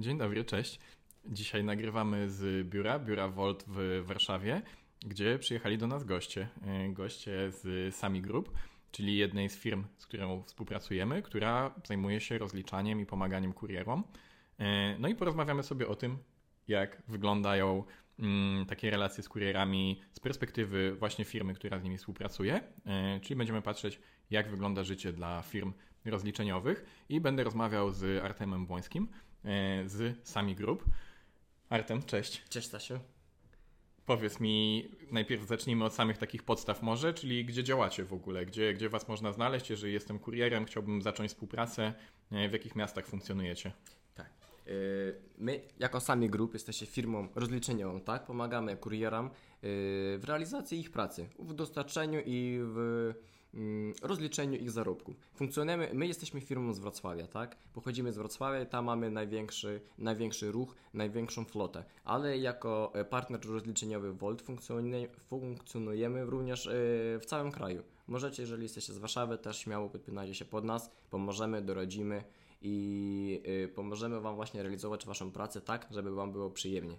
Dzień dobry, cześć. Dzisiaj nagrywamy z biura, biura Volt w Warszawie, gdzie przyjechali do nas goście. E, goście z Sami Group, czyli jednej z firm, z którą współpracujemy, która zajmuje się rozliczaniem i pomaganiem kurierom. E, no i porozmawiamy sobie o tym, jak wyglądają mm, takie relacje z kurierami z perspektywy właśnie firmy, która z nimi współpracuje. E, czyli będziemy patrzeć, jak wygląda życie dla firm rozliczeniowych i będę rozmawiał z Artemem Błońskim z Sami Group. Artem, cześć. Cześć Stasiu. Powiedz mi, najpierw zacznijmy od samych takich podstaw może, czyli gdzie działacie w ogóle, gdzie, gdzie Was można znaleźć, jeżeli jestem kurierem, chciałbym zacząć współpracę, w jakich miastach funkcjonujecie? Tak. E, my jako Sami Group jesteśmy firmą rozliczeniową, tak? Pomagamy kurierom e, w realizacji ich pracy, w dostarczeniu i w rozliczeniu ich zarobków. Funkcjonujemy, my jesteśmy firmą z Wrocławia, tak? Pochodzimy z Wrocławia i tam mamy największy, największy ruch, największą flotę, ale jako e, partner rozliczeniowy Volt funkcjonujemy również e, w całym kraju. Możecie, jeżeli jesteście z Warszawy, też śmiało podpinajcie się pod nas, pomożemy, doradzimy i e, pomożemy Wam właśnie realizować Waszą pracę tak, żeby Wam było przyjemnie.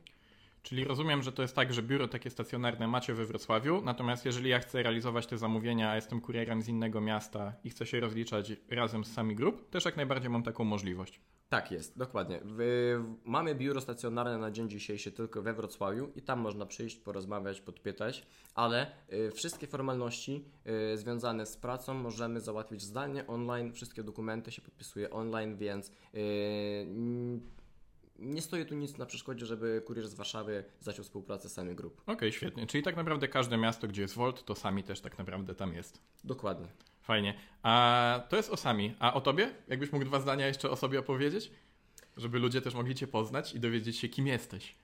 Czyli rozumiem, że to jest tak, że biuro takie stacjonarne macie we Wrocławiu, natomiast jeżeli ja chcę realizować te zamówienia, a jestem kurierem z innego miasta i chcę się rozliczać razem z sami grup, też jak najbardziej mam taką możliwość. Tak jest, dokładnie. mamy biuro stacjonarne na dzień dzisiejszy tylko we Wrocławiu i tam można przyjść, porozmawiać, podpytać, ale y, wszystkie formalności y, związane z pracą możemy załatwić zdalnie, online, wszystkie dokumenty się podpisuje online, więc y, nie stoi tu nic na przeszkodzie, żeby kurier z Warszawy zaczął współpracę z sami grup. Okej, okay, świetnie. Czyli tak naprawdę każde miasto, gdzie jest Volt, to sami też tak naprawdę tam jest. Dokładnie. Fajnie. A to jest o sami. A o tobie? Jakbyś mógł dwa zdania jeszcze o sobie opowiedzieć? Żeby ludzie też mogli cię poznać i dowiedzieć się, kim jesteś.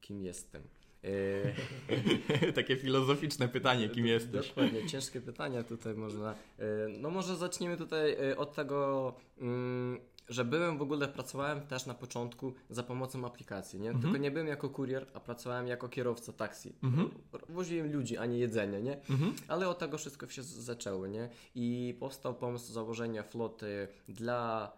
Kim jestem? E, Takie filozoficzne pytanie, kim jesteś? Dokładnie, ciężkie pytania tutaj można. E, no może zaczniemy tutaj e, od tego, mm, że byłem w ogóle, pracowałem też na początku za pomocą aplikacji, nie? Mhm. Tylko nie byłem jako kurier, a pracowałem jako kierowca taksi. Mhm. Woziłem ludzi, a nie jedzenie, nie? Mhm. Ale od tego wszystko się zaczęło, nie? I powstał pomysł założenia floty dla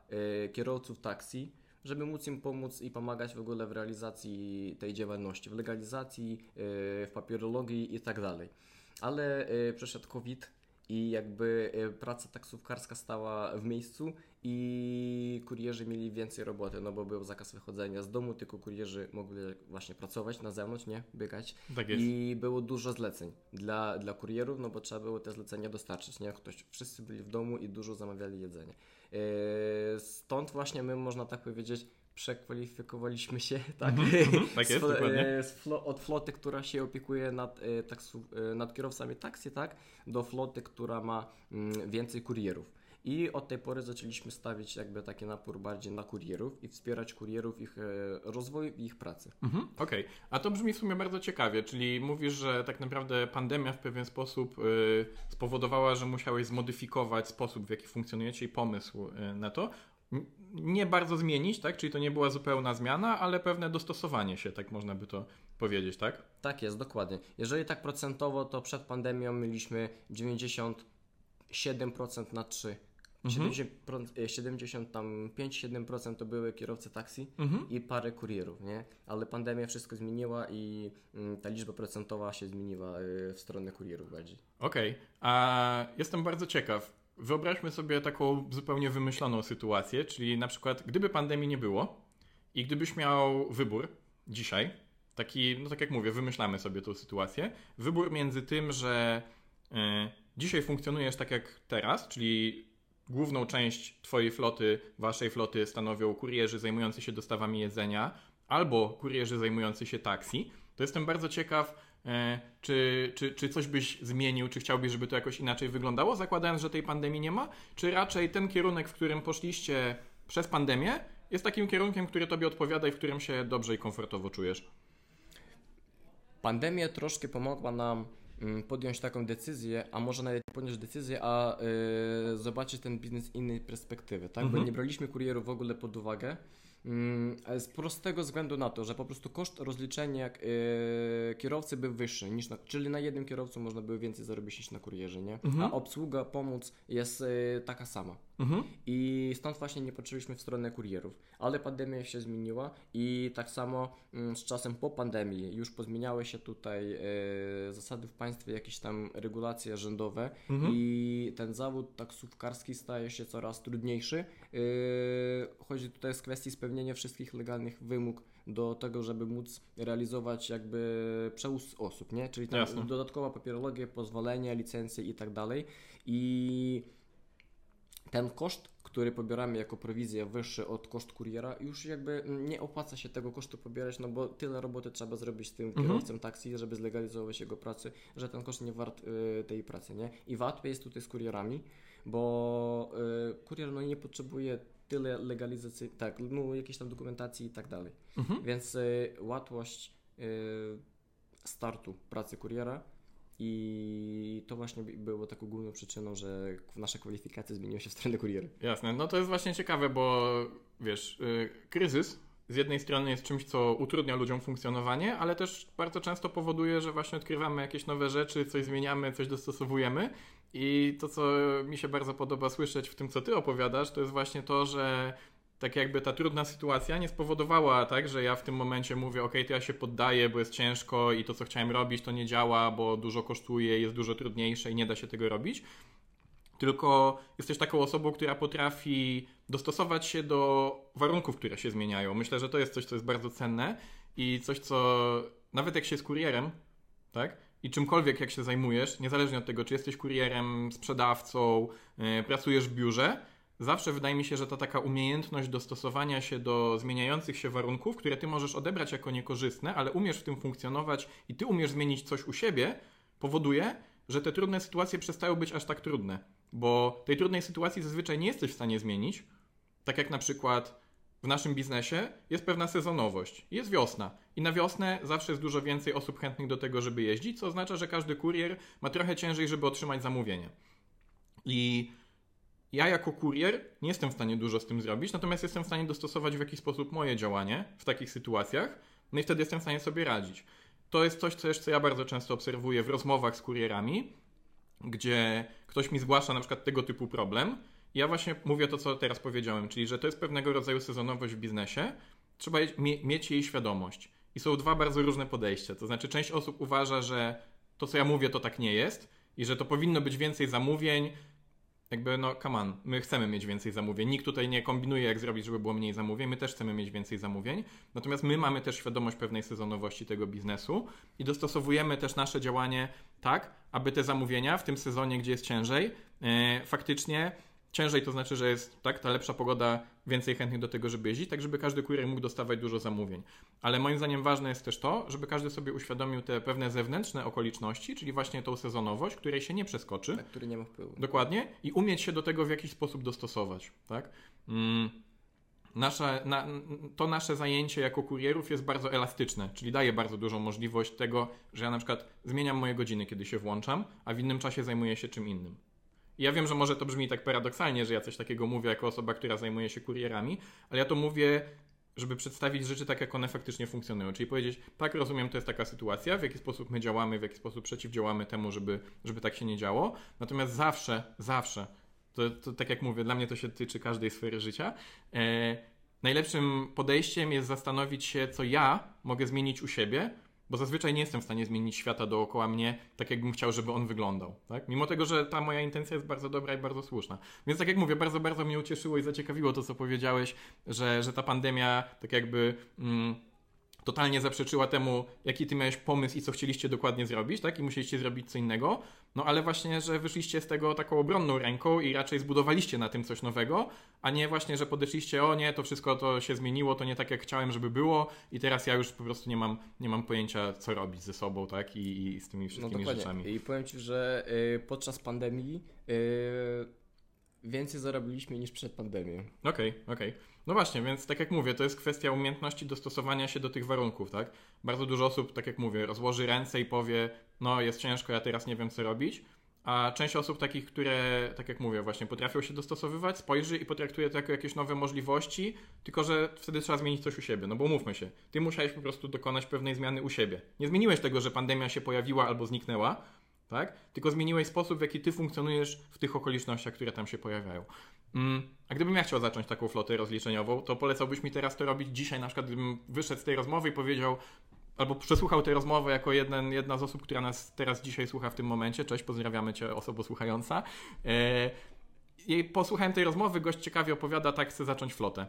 y, kierowców taksi, żeby móc im pomóc i pomagać w ogóle w realizacji tej działalności, w legalizacji, y, w papierologii i tak dalej. Ale y, przeszedł COVID, i jakby e, praca taksówkarska stała w miejscu i kurierzy mieli więcej roboty, no bo był zakaz wychodzenia z domu, tylko kurierzy mogli właśnie pracować na zewnątrz, nie? Biegać. Tak jest. I było dużo zleceń dla, dla kurierów, no bo trzeba było te zlecenia dostarczyć, nie? Ktoś, wszyscy byli w domu i dużo zamawiali jedzenie. Yy, stąd właśnie my, można tak powiedzieć, przekwalifikowaliśmy się tak, mm-hmm, tak jest, z, flo, od floty, która się opiekuje nad, e, taksu, e, nad kierowcami taksy, tak, do floty, która ma mm, więcej kurierów. I od tej pory zaczęliśmy stawić jakby taki napór bardziej na kurierów i wspierać kurierów ich e, rozwój i ich pracy. Mhm, Okej, okay. a to brzmi w sumie bardzo ciekawie, czyli mówisz, że tak naprawdę pandemia w pewien sposób y, spowodowała, że musiałeś zmodyfikować sposób, w jaki funkcjonujecie i pomysł y, na to nie bardzo zmienić, tak? Czyli to nie była zupełna zmiana, ale pewne dostosowanie się, tak można by to powiedzieć, tak? Tak jest, dokładnie. Jeżeli tak procentowo, to przed pandemią mieliśmy 97% na 3. Mhm. 75-7% to były kierowcy taksi mhm. i parę kurierów, nie? Ale pandemia wszystko zmieniła i mm, ta liczba procentowa się zmieniła y, w stronę kurierów bardziej. Okej, okay. a jestem bardzo ciekaw Wyobraźmy sobie taką zupełnie wymyśloną sytuację, czyli na przykład gdyby pandemii nie było i gdybyś miał wybór dzisiaj, taki, no tak jak mówię, wymyślamy sobie tą sytuację, wybór między tym, że y, dzisiaj funkcjonujesz tak jak teraz, czyli główną część Twojej floty, Waszej floty stanowią kurierzy zajmujący się dostawami jedzenia albo kurierzy zajmujący się taksi, to jestem bardzo ciekaw, E, czy, czy, czy coś byś zmienił, czy chciałbyś, żeby to jakoś inaczej wyglądało, zakładając, że tej pandemii nie ma? Czy raczej ten kierunek, w którym poszliście przez pandemię, jest takim kierunkiem, który tobie odpowiada i w którym się dobrze i komfortowo czujesz? Pandemia troszkę pomogła nam podjąć taką decyzję, a może nawet podjąć decyzję, a yy, zobaczyć ten biznes z innej perspektywy, tak? Mhm. Bo nie braliśmy kurierów w ogóle pod uwagę. Mm, z prostego względu na to, że po prostu koszt rozliczenia yy, kierowcy był wyższy, niż na, czyli na jednym kierowcu można było więcej zarobić niż na kurierze, nie? Mhm. A obsługa, pomoc jest yy, taka sama. Mhm. I stąd właśnie nie patrzyliśmy w stronę kurierów. Ale pandemia się zmieniła i tak samo mm, z czasem po pandemii już pozmieniały się tutaj e, zasady w państwie, jakieś tam regulacje rządowe mhm. i ten zawód taksówkarski staje się coraz trudniejszy. E, chodzi tutaj z kwestii spełnienia wszystkich legalnych wymóg do tego, żeby móc realizować jakby przewóz osób, nie? Czyli tam Jasne. dodatkowa papierologia, pozwolenia, licencje i tak dalej. I ten koszt, który pobieramy jako prowizję wyższy od koszt kuriera, już jakby nie opłaca się tego kosztu pobierać, no bo tyle roboty trzeba zrobić z tym mhm. kierowcą taksi, żeby zlegalizować jego pracę, że ten koszt nie wart y, tej pracy, nie? I łatwiej jest tutaj z kurierami, bo y, kurier no nie potrzebuje tyle legalizacji, tak, no jakiejś tam dokumentacji i tak dalej. Mhm. Więc y, łatwość y, startu pracy kuriera i to właśnie było taką główną przyczyną, że nasze kwalifikacje zmieniły się w stronę kuriery. Jasne, no to jest właśnie ciekawe, bo wiesz, yy, kryzys z jednej strony jest czymś, co utrudnia ludziom funkcjonowanie, ale też bardzo często powoduje, że właśnie odkrywamy jakieś nowe rzeczy, coś zmieniamy, coś dostosowujemy. I to, co mi się bardzo podoba słyszeć w tym, co ty opowiadasz, to jest właśnie to, że tak jakby ta trudna sytuacja nie spowodowała tak, że ja w tym momencie mówię, ok, to ja się poddaję, bo jest ciężko i to, co chciałem robić, to nie działa, bo dużo kosztuje, jest dużo trudniejsze i nie da się tego robić. Tylko jesteś taką osobą, która potrafi dostosować się do warunków, które się zmieniają. Myślę, że to jest coś, co jest bardzo cenne i coś, co nawet jak się jest kurierem, tak? I czymkolwiek jak się zajmujesz, niezależnie od tego, czy jesteś kurierem, sprzedawcą, yy, pracujesz w biurze, zawsze wydaje mi się, że ta taka umiejętność dostosowania się do zmieniających się warunków, które ty możesz odebrać jako niekorzystne, ale umiesz w tym funkcjonować i ty umiesz zmienić coś u siebie, powoduje, że te trudne sytuacje przestają być aż tak trudne. Bo tej trudnej sytuacji zazwyczaj nie jesteś w stanie zmienić. Tak jak na przykład w naszym biznesie jest pewna sezonowość. Jest wiosna i na wiosnę zawsze jest dużo więcej osób chętnych do tego, żeby jeździć, co oznacza, że każdy kurier ma trochę ciężej, żeby otrzymać zamówienie. I ja jako kurier nie jestem w stanie dużo z tym zrobić, natomiast jestem w stanie dostosować w jakiś sposób moje działanie w takich sytuacjach, no i wtedy jestem w stanie sobie radzić. To jest coś, co jeszcze ja bardzo często obserwuję w rozmowach z kurierami, gdzie ktoś mi zgłasza na przykład tego typu problem. Ja właśnie mówię to, co teraz powiedziałem, czyli że to jest pewnego rodzaju sezonowość w biznesie, trzeba mieć jej świadomość. I są dwa bardzo różne podejścia. To znaczy, część osób uważa, że to, co ja mówię, to tak nie jest i że to powinno być więcej zamówień, jakby, no, come on, my chcemy mieć więcej zamówień. Nikt tutaj nie kombinuje, jak zrobić, żeby było mniej zamówień. My też chcemy mieć więcej zamówień. Natomiast my mamy też świadomość pewnej sezonowości tego biznesu i dostosowujemy też nasze działanie tak, aby te zamówienia w tym sezonie, gdzie jest ciężej, yy, faktycznie ciężej to znaczy, że jest tak, ta lepsza pogoda, więcej chętnych do tego, żeby jeździć, tak żeby każdy kurier mógł dostawać dużo zamówień. Ale moim zdaniem ważne jest też to, żeby każdy sobie uświadomił te pewne zewnętrzne okoliczności, czyli właśnie tą sezonowość, której się nie przeskoczy. Tak, który nie ma wpływu. Dokładnie. I umieć się do tego w jakiś sposób dostosować. Tak? Mm. Nasze, na, to nasze zajęcie jako kurierów jest bardzo elastyczne, czyli daje bardzo dużą możliwość tego, że ja na przykład zmieniam moje godziny, kiedy się włączam, a w innym czasie zajmuję się czym innym. Ja wiem, że może to brzmi tak paradoksalnie, że ja coś takiego mówię jako osoba, która zajmuje się kurierami, ale ja to mówię, żeby przedstawić rzeczy tak, jak one faktycznie funkcjonują. Czyli powiedzieć, tak, rozumiem, to jest taka sytuacja, w jaki sposób my działamy, w jaki sposób przeciwdziałamy temu, żeby, żeby tak się nie działo. Natomiast zawsze, zawsze, to, to tak jak mówię, dla mnie to się tyczy każdej sfery życia. E, najlepszym podejściem jest zastanowić się, co ja mogę zmienić u siebie, bo zazwyczaj nie jestem w stanie zmienić świata dookoła mnie tak, jakbym chciał, żeby on wyglądał. Tak? Mimo tego, że ta moja intencja jest bardzo dobra i bardzo słuszna. Więc tak jak mówię, bardzo, bardzo mnie ucieszyło i zaciekawiło to, co powiedziałeś, że, że ta pandemia tak jakby. Mm, totalnie zaprzeczyła temu, jaki ty miałeś pomysł i co chcieliście dokładnie zrobić, tak? I musieliście zrobić co innego. No ale właśnie, że wyszliście z tego taką obronną ręką i raczej zbudowaliście na tym coś nowego, a nie właśnie, że podeszliście, o nie, to wszystko to się zmieniło, to nie tak jak chciałem, żeby było i teraz ja już po prostu nie mam, nie mam pojęcia, co robić ze sobą, tak? I, i z tymi no wszystkimi no, rzeczami. I powiem Ci, że y, podczas pandemii y, więcej zarobiliśmy niż przed pandemią. Okej, okay, okej. Okay. No właśnie, więc tak jak mówię, to jest kwestia umiejętności dostosowania się do tych warunków, tak? Bardzo dużo osób, tak jak mówię, rozłoży ręce i powie, no jest ciężko, ja teraz nie wiem co robić, a część osób takich, które, tak jak mówię, właśnie potrafią się dostosowywać, spojrzy i potraktuje to jako jakieś nowe możliwości, tylko że wtedy trzeba zmienić coś u siebie, no bo mówmy się, ty musiałeś po prostu dokonać pewnej zmiany u siebie. Nie zmieniłeś tego, że pandemia się pojawiła albo zniknęła, tak? Tylko zmieniłeś sposób, w jaki ty funkcjonujesz w tych okolicznościach, które tam się pojawiają. Mm, a gdybym ja chciał zacząć taką flotę rozliczeniową, to polecałbyś mi teraz to robić dzisiaj, na przykład gdybym wyszedł z tej rozmowy i powiedział, albo przesłuchał tę rozmowę jako jeden, jedna z osób, która nas teraz dzisiaj słucha w tym momencie. Cześć, pozdrawiamy Cię, osobo słuchająca. E, I posłuchałem tej rozmowy, gość ciekawie opowiada, tak chce zacząć flotę.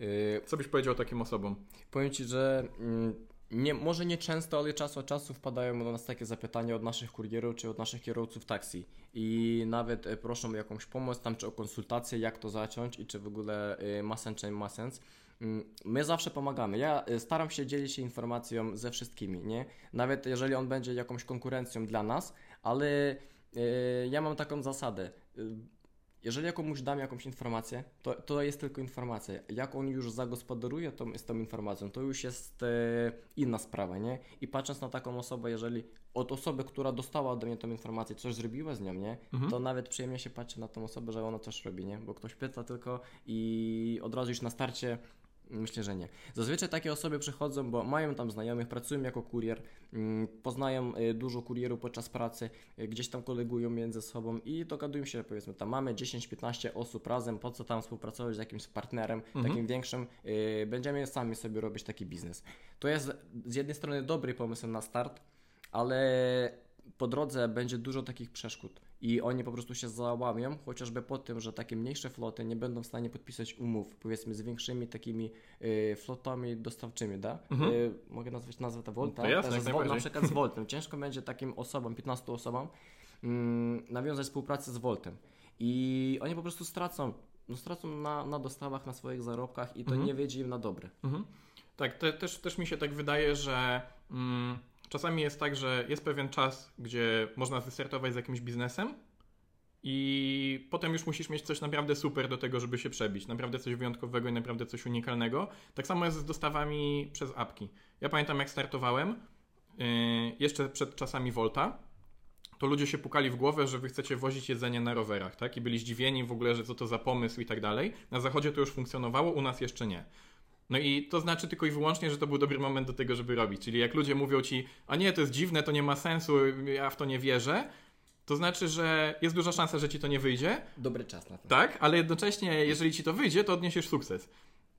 Yy, Co byś powiedział takim osobom? powiem Ci, że mm, nie, może nie często, ale czas od czasu wpadają do nas takie zapytania od naszych kurierów czy od naszych kierowców taksi i nawet e, proszą o jakąś pomoc tam czy o konsultację, jak to zacząć i czy w ogóle e, ma sens czy nie ma sens. Mm, My zawsze pomagamy. Ja e, staram się dzielić się informacją ze wszystkimi, nie? Nawet jeżeli on będzie jakąś konkurencją dla nas, ale ja mam taką zasadę. Jeżeli ja komuś dam jakąś informację, to, to jest tylko informacja. Jak on już zagospodaruje tą, z tą informacją, to już jest e, inna sprawa, nie? I patrząc na taką osobę, jeżeli od osoby, która dostała ode mnie tą informację, coś zrobiła z nią, nie? Mhm. To nawet przyjemnie się patrzy na tą osobę, że ona coś robi, nie? Bo ktoś pyta tylko i od razu już na starcie Myślę, że nie. Zazwyczaj takie osoby przychodzą, bo mają tam znajomych, pracują jako kurier, mm, poznają y, dużo kurierów podczas pracy, y, gdzieś tam kolegują między sobą i dogadują się, powiedzmy, tam mamy 10-15 osób razem, po co tam współpracować z jakimś partnerem, takim większym, y, będziemy sami sobie robić taki biznes. To jest z jednej strony dobry pomysł na start, ale po drodze będzie dużo takich przeszkód i oni po prostu się załamią, chociażby po tym, że takie mniejsze floty nie będą w stanie podpisać umów, powiedzmy, z większymi takimi y, flotami dostawczymi, da? Y, mogę nazwać nazwę to Volta? To jasne, na przykład z Voltem. Ciężko będzie takim osobom, 15 osobom, mm, nawiązać współpracę z Voltem. I oni po prostu stracą, no stracą na, na dostawach, na swoich zarobkach i to nie wiedzie im na dobre. Mhm. Tak, te, też, też mi się tak wydaje, że mm, czasami jest tak, że jest pewien czas, gdzie można wystartować z jakimś biznesem i potem już musisz mieć coś naprawdę super do tego, żeby się przebić. Naprawdę coś wyjątkowego i naprawdę coś unikalnego. Tak samo jest z dostawami przez apki. Ja pamiętam, jak startowałem, yy, jeszcze przed czasami Volta, to ludzie się pukali w głowę, że wy chcecie wozić jedzenie na rowerach, tak? I byli zdziwieni w ogóle, że co to za pomysł i tak dalej. Na zachodzie to już funkcjonowało, u nas jeszcze nie. No i to znaczy tylko i wyłącznie, że to był dobry moment do tego, żeby robić. Czyli jak ludzie mówią ci, a nie, to jest dziwne, to nie ma sensu, ja w to nie wierzę, to znaczy, że jest duża szansa, że ci to nie wyjdzie, Dobry czas na to. tak, ale jednocześnie, jeżeli ci to wyjdzie, to odniesiesz sukces.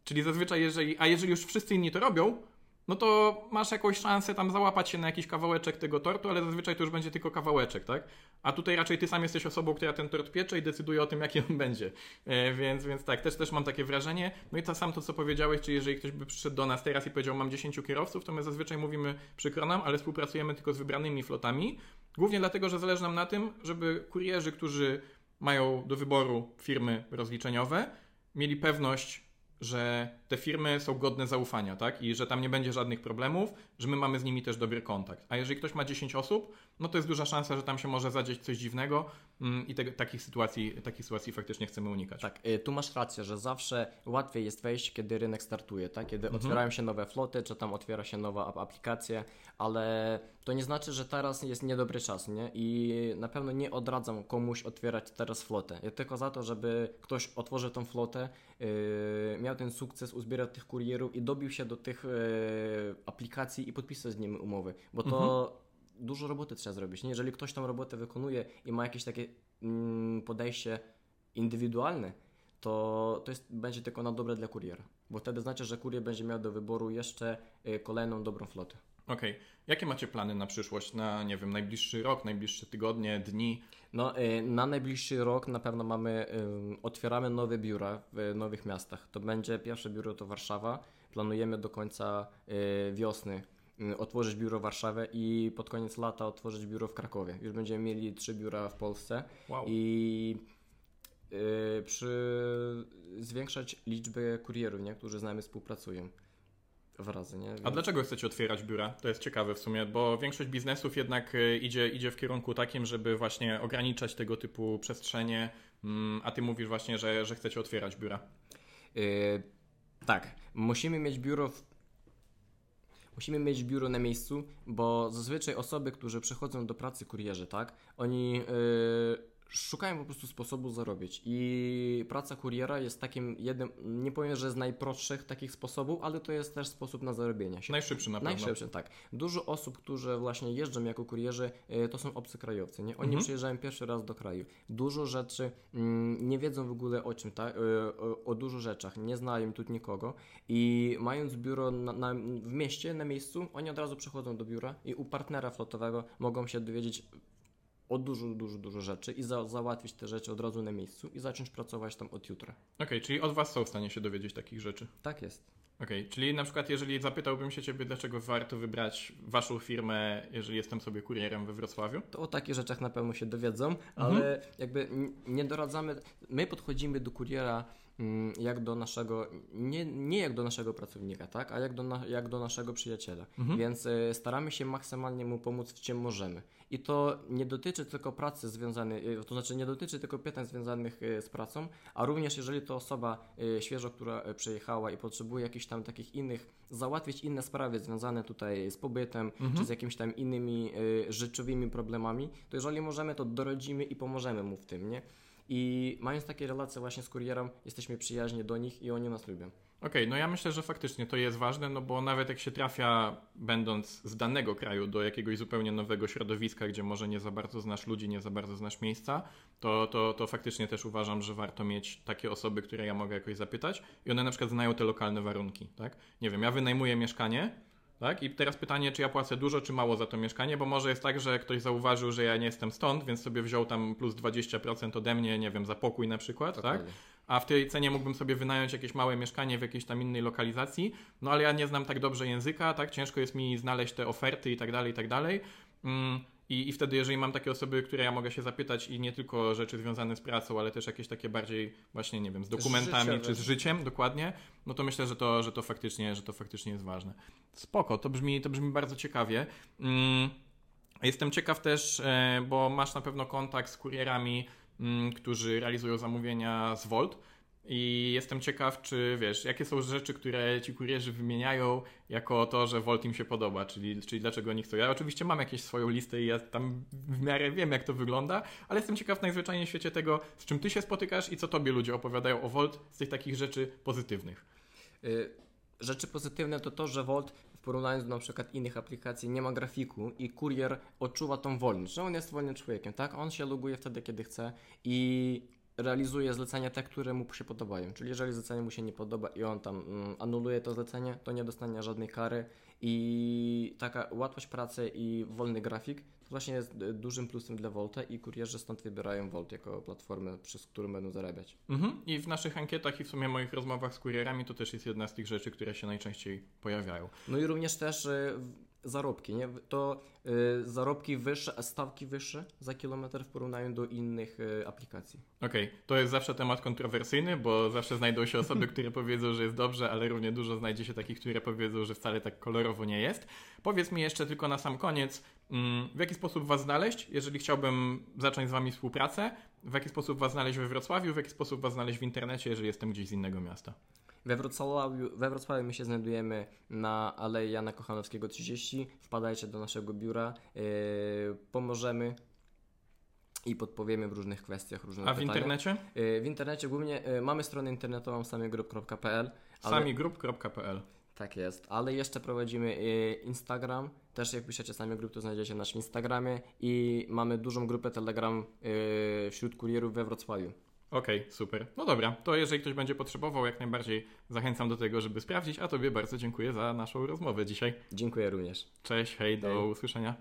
Czyli zazwyczaj, jeżeli, a jeżeli już wszyscy inni to robią, no to masz jakąś szansę tam załapać się na jakiś kawałeczek tego tortu, ale zazwyczaj to już będzie tylko kawałeczek, tak? A tutaj raczej ty sam jesteś osobą, która ten tort piecze i decyduje o tym, jaki on będzie. E, więc, więc tak, też, też mam takie wrażenie. No i to sam to, co powiedziałeś, czy jeżeli ktoś by przyszedł do nas teraz i powiedział, mam 10 kierowców, to my zazwyczaj mówimy, przykro nam, ale współpracujemy tylko z wybranymi flotami. Głównie dlatego, że zależy nam na tym, żeby kurierzy, którzy mają do wyboru firmy rozliczeniowe, mieli pewność, że te firmy są godne zaufania, tak? I że tam nie będzie żadnych problemów, że my mamy z nimi też dobry kontakt. A jeżeli ktoś ma 10 osób, no to jest duża szansa, że tam się może zadzieć coś dziwnego mm, i te, takich, sytuacji, takich sytuacji faktycznie chcemy unikać. Tak, y, tu masz rację, że zawsze łatwiej jest wejść, kiedy rynek startuje, tak? Kiedy Mhm. otwierają się nowe floty, czy tam otwiera się nowa ap- aplikacja, ale to nie znaczy, że teraz jest niedobry czas, nie? I na pewno nie odradzam komuś otwierać teraz flotę. Ja tylko za to, żeby ktoś otworzył tą flotę, yy, miał ten sukces, uzbierał tych kurierów i dobił się do tych yy, aplikacji i podpisał z nimi umowy, bo to dużo roboty trzeba zrobić. Nie? Jeżeli ktoś tą robotę wykonuje i ma jakieś takie mm, podejście indywidualne, to, to jest, będzie tylko na dobre dla kuriera. Bo wtedy znaczy, że kurier będzie miał do wyboru jeszcze y, kolejną dobrą flotę. Okej. Jakie macie plany na przyszłość? Na, nie wiem, najbliższy rok, najbliższe tygodnie, dni? No, y, na najbliższy rok na pewno mamy, otwieramy nowe biura w nowych miastach. To będzie pierwsze biuro to Warszawa. Planujemy do końca y, wiosny otworzyć biuro w Warszawie i pod koniec lata otworzyć biuro w Krakowie. Już będziemy mieli trzy biura w Polsce. Wow. i y, przy zwiększać liczbę kurierów, nie? którzy z nami współpracują w razy, nie? A Więc- dlaczego chcecie otwierać biura? To jest ciekawe w sumie, bo większość biznesów jednak y, idzie, idzie w kierunku takim, żeby właśnie ograniczać tego typu przestrzenie, mm, a ty mówisz właśnie, że, że chcecie otwierać biura. Y, tak, musimy mieć biuro w... Musimy mieć biuro na miejscu, bo zazwyczaj osoby, którzy przychodzą do pracy kurierzy, tak, oni y, szukają po prostu sposobu zarobić. I praca kuriera jest takim jednym, nie powiem, że z najprostszych takich sposobów, ale to jest też sposób na zarobienie się. Najszybszy na pewno. Najszybszy, tak. Dużo osób, którzy właśnie jeżdżą jako kurierzy, y, to są obcokrajowcy, nie? Oni Mhm. przyjeżdżają pierwszy raz do kraju. Dużo rzeczy mm, nie wiedzą w ogóle o czym, tak? Y, o, o dużo rzeczach, nie znają tu nikogo i mając biuro na, na, w mieście, na miejscu, oni od razu przychodzą do biura i u partnera flotowego mogą się dowiedzieć o dużo, dużo, dużo rzeczy i za, załatwić te rzeczy od razu na miejscu i zacząć pracować tam od jutra. Okej, czyli od Was są w stanie się dowiedzieć takich rzeczy. Tak jest. Okej, czyli na przykład jeżeli zapytałbym się Ciebie, dlaczego warto wybrać Waszą firmę, jeżeli jestem sobie kurierem we Wrocławiu? To o takich rzeczach na pewno się dowiedzą, Mhm. ale jakby nie doradzamy, my podchodzimy do kuriera jak do naszego, nie, nie jak do naszego pracownika, tak, a jak do, na, jak do naszego przyjaciela. Mhm. Więc e, staramy się maksymalnie mu pomóc w czym możemy. I to nie dotyczy tylko pracy związanej, e, to znaczy nie dotyczy tylko pytań związanych e, z pracą, a również jeżeli to osoba świeżo, która przyjechała i potrzebuje jakichś tam takich innych, załatwić inne sprawy związane tutaj z pobytem, czy z jakimiś tam innymi życiowymi problemami, to jeżeli możemy, to doradzimy i pomożemy mu w tym, nie? I mając takie relacje właśnie z kurierem, jesteśmy przyjaźni do nich i oni nas lubią. Okej, no ja myślę, że faktycznie to jest ważne, no bo nawet jak się trafia, będąc z danego kraju do jakiegoś zupełnie nowego środowiska, gdzie może nie za bardzo znasz ludzi, nie za bardzo znasz miejsca, to, to, to faktycznie też uważam, że warto mieć takie osoby, które ja mogę jakoś zapytać i one na przykład znają te lokalne warunki, tak? Nie wiem, ja wynajmuję mieszkanie, tak? I teraz pytanie, czy ja płacę dużo, czy mało za to mieszkanie, bo może jest tak, że ktoś zauważył, że ja nie jestem stąd, więc sobie wziął tam plus 20% ode mnie, nie wiem, za pokój na przykład, tak? Dokładnie. a w tej cenie mógłbym sobie wynająć jakieś małe mieszkanie w jakiejś tam innej lokalizacji, no ale ja nie znam tak dobrze języka, tak, ciężko jest mi znaleźć te oferty i tak dalej, i tak dalej. I, I wtedy, jeżeli mam takie osoby, które ja mogę się zapytać i nie tylko rzeczy związane z pracą, ale też jakieś takie bardziej właśnie, nie wiem, z dokumentami Życiowe. czy z życiem, dokładnie, no to myślę, że to, że to faktycznie, że to faktycznie jest ważne. Spoko, to brzmi, to brzmi bardzo ciekawie. Mm, Jestem ciekaw też, e, bo masz na pewno kontakt z kurierami, mm, którzy realizują zamówienia z Volt. I jestem ciekaw, czy wiesz, jakie są rzeczy, które ci kurierzy wymieniają jako to, że Volt im się podoba, czyli, czyli dlaczego oni chcą. Ja oczywiście mam jakąś swoją listę i ja tam w miarę wiem, jak to wygląda, ale jestem ciekaw najzwyczajniej w świecie tego, z czym ty się spotykasz i co tobie ludzie opowiadają o Volt z tych takich rzeczy pozytywnych. Y, Rzeczy pozytywne to to, że Volt w porównaniu do na przykład innych aplikacji nie ma grafiku i kurier odczuwa tą wolność, że on jest wolnym człowiekiem, tak? On się loguje wtedy, kiedy chce i realizuje zlecenia te, które mu się podobają. Czyli jeżeli zlecenie mu się nie podoba i on tam mm, anuluje to zlecenie, to nie dostanie żadnej kary i taka łatwość pracy i wolny grafik to właśnie jest y, dużym plusem dla Volta i kurierzy stąd wybierają Volt jako platformę, przez którą będą zarabiać. Mhm. I w naszych ankietach i w sumie moich rozmowach z kurierami to też jest jedna z tych rzeczy, które się najczęściej pojawiają. No i również też w- zarobki, nie? To y, zarobki wyższe, stawki wyższe za kilometr w porównaniu do innych y, aplikacji. Okej, to jest zawsze temat kontrowersyjny, bo zawsze znajdą się osoby, które powiedzą, że jest dobrze, ale równie dużo znajdzie się takich, które powiedzą, że wcale tak kolorowo nie jest. Powiedz mi jeszcze tylko na sam koniec, mm, w jaki sposób Was znaleźć, jeżeli chciałbym zacząć z Wami współpracę, w jaki sposób Was znaleźć we Wrocławiu, w jaki sposób Was znaleźć w internecie, jeżeli jestem gdzieś z innego miasta. We Wrocławiu, we Wrocławiu my się znajdujemy na Alei Jana Kochanowskiego 30. Wpadajcie do naszego biura, y, pomożemy i podpowiemy w różnych kwestiach, różnych A w internecie? Y, W internecie głównie y, mamy stronę internetową samygroup.pl. ale- samigroup.pl Tak jest, ale jeszcze prowadzimy y, Instagram. Też jak piszecie sami grup, to znajdziecie nasz Instagramie i mamy dużą grupę Telegram y, wśród kurierów we Wrocławiu. Okej, super. No dobra, to jeżeli ktoś będzie potrzebował, jak najbardziej zachęcam do tego, żeby sprawdzić, a Tobie bardzo dziękuję za naszą rozmowę dzisiaj. Dziękuję również. Cześć, hej, do Hej. usłyszenia.